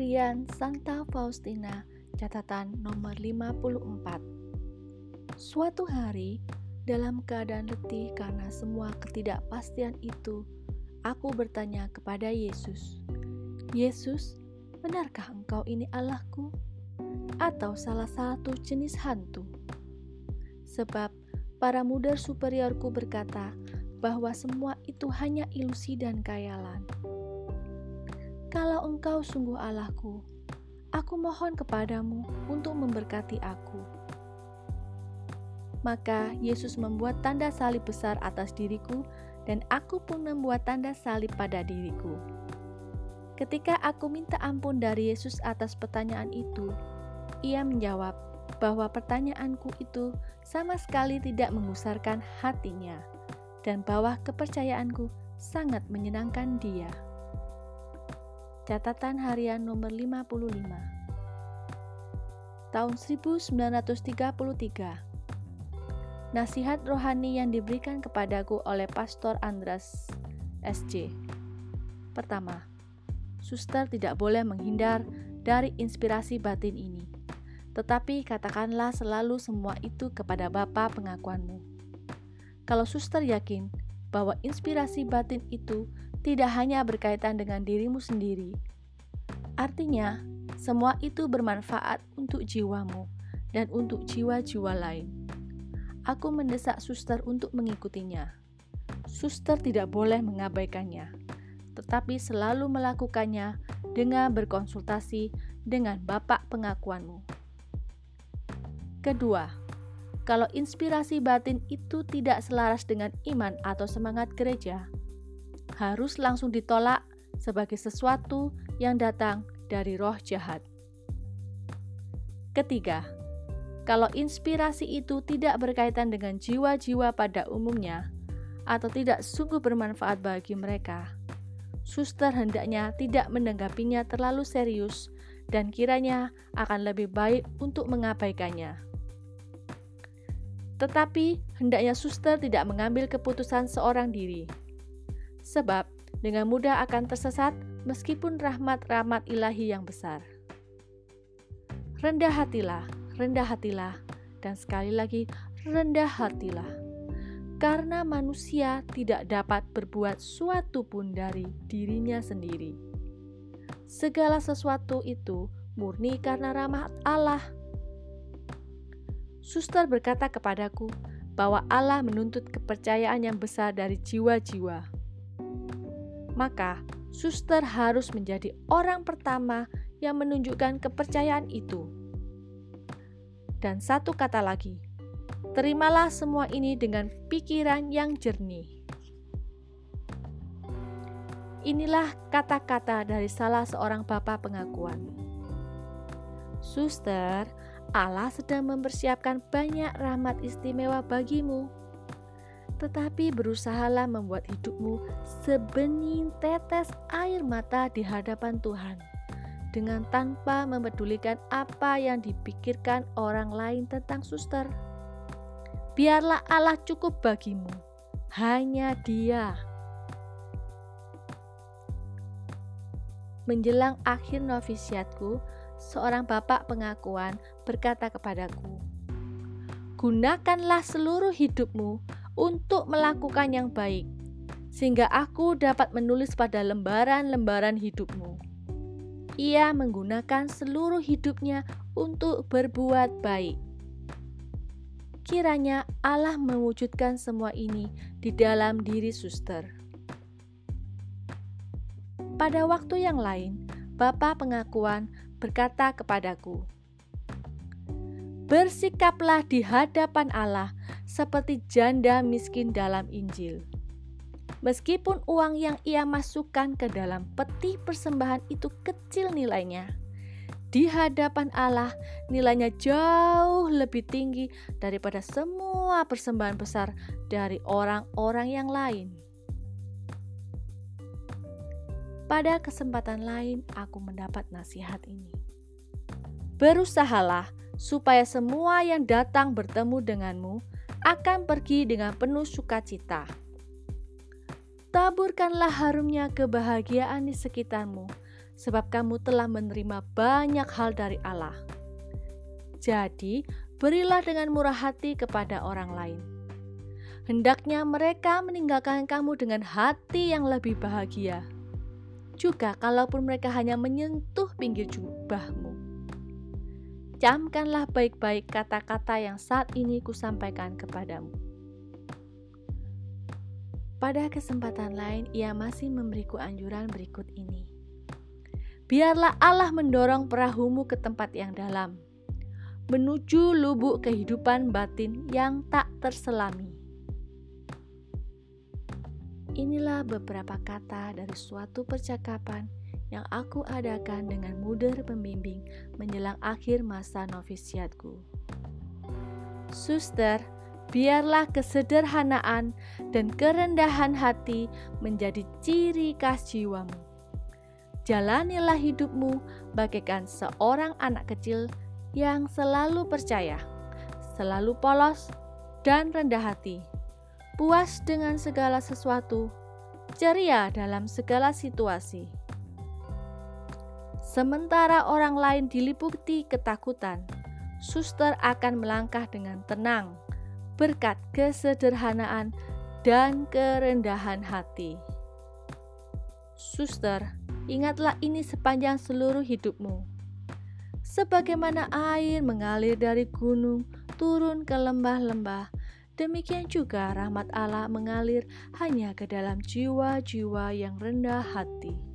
Harian Santa Faustina, catatan nomor 54. Suatu hari, dalam keadaan letih karena semua ketidakpastian itu, aku bertanya kepada Yesus, "Yesus, benarkah Engkau ini Allahku, atau salah satu jenis hantu?" Sebab para muda superiorku berkata bahwa semua itu hanya ilusi dan kayalan. Kalau engkau sungguh Allahku, aku mohon kepadamu untuk memberkati aku. Maka Yesus membuat tanda salib besar atas diriku, dan aku pun membuat tanda salib pada diriku. Ketika aku minta ampun dari Yesus atas pertanyaan itu, ia menjawab bahwa pertanyaanku itu sama sekali tidak mengusarkan hatinya, dan bahwa kepercayaanku sangat menyenangkan dia. Catatan harian nomor 55 Tahun 1933 Nasihat rohani yang diberikan kepadaku oleh Pastor Andras SJ Pertama, suster tidak boleh menghindar dari inspirasi batin ini. Tetapi katakanlah selalu semua itu kepada Bapa pengakuanmu. Kalau suster yakin bahwa inspirasi batin itu tidak hanya berkaitan dengan dirimu sendiri. Artinya, semua itu bermanfaat untuk jiwamu dan untuk jiwa-jiwa lain. Aku mendesak suster untuk mengikutinya. Suster tidak boleh mengabaikannya, tetapi selalu melakukannya dengan berkonsultasi dengan Bapak pengakuanmu. Kedua, kalau inspirasi batin itu tidak selaras dengan iman atau semangat gereja, harus langsung ditolak sebagai sesuatu yang datang dari roh jahat. Ketiga, kalau inspirasi itu tidak berkaitan dengan jiwa-jiwa pada umumnya atau tidak sungguh bermanfaat bagi mereka, suster hendaknya tidak menanggapinya terlalu serius dan kiranya akan lebih baik untuk mengabaikannya. Tetapi hendaknya suster tidak mengambil keputusan seorang diri sebab dengan mudah akan tersesat meskipun rahmat-rahmat ilahi yang besar. Rendah hatilah, rendah hatilah, dan sekali lagi rendah hatilah. Karena manusia tidak dapat berbuat suatu pun dari dirinya sendiri. Segala sesuatu itu murni karena rahmat Allah. Suster berkata kepadaku bahwa Allah menuntut kepercayaan yang besar dari jiwa-jiwa maka suster harus menjadi orang pertama yang menunjukkan kepercayaan itu. Dan satu kata lagi, terimalah semua ini dengan pikiran yang jernih. Inilah kata-kata dari salah seorang bapak pengakuan. Suster, Allah sedang mempersiapkan banyak rahmat istimewa bagimu tetapi berusahalah membuat hidupmu sebening tetes air mata di hadapan Tuhan, dengan tanpa mempedulikan apa yang dipikirkan orang lain tentang suster. Biarlah Allah cukup bagimu, hanya Dia. Menjelang akhir novisiatku, seorang bapak pengakuan berkata kepadaku, "Gunakanlah seluruh hidupmu untuk melakukan yang baik, sehingga aku dapat menulis pada lembaran-lembaran hidupmu. Ia menggunakan seluruh hidupnya untuk berbuat baik. Kiranya Allah mewujudkan semua ini di dalam diri suster. Pada waktu yang lain, Bapak pengakuan berkata kepadaku, "Bersikaplah di hadapan Allah seperti janda miskin dalam Injil. Meskipun uang yang ia masukkan ke dalam peti persembahan itu kecil nilainya, di hadapan Allah nilainya jauh lebih tinggi daripada semua persembahan besar dari orang-orang yang lain. Pada kesempatan lain, aku mendapat nasihat ini: berusahalah supaya semua yang datang bertemu denganmu akan pergi dengan penuh sukacita. Taburkanlah harumnya kebahagiaan di sekitarmu, sebab kamu telah menerima banyak hal dari Allah. Jadi, berilah dengan murah hati kepada orang lain. Hendaknya mereka meninggalkan kamu dengan hati yang lebih bahagia. Juga, kalaupun mereka hanya menyentuh pinggir jubahmu, camkanlah baik-baik kata-kata yang saat ini kusampaikan kepadamu. Pada kesempatan lain, ia masih memberiku anjuran berikut ini. Biarlah Allah mendorong perahumu ke tempat yang dalam, menuju lubuk kehidupan batin yang tak terselami. Inilah beberapa kata dari suatu percakapan yang aku adakan dengan mudah pembimbing menjelang akhir masa novisiatku. Suster, biarlah kesederhanaan dan kerendahan hati menjadi ciri khas jiwamu. Jalanilah hidupmu bagaikan seorang anak kecil yang selalu percaya, selalu polos, dan rendah hati, puas dengan segala sesuatu, ceria dalam segala situasi Sementara orang lain diliputi ketakutan, suster akan melangkah dengan tenang berkat kesederhanaan dan kerendahan hati. Suster, ingatlah ini sepanjang seluruh hidupmu. Sebagaimana air mengalir dari gunung turun ke lembah-lembah, demikian juga rahmat Allah mengalir hanya ke dalam jiwa-jiwa yang rendah hati.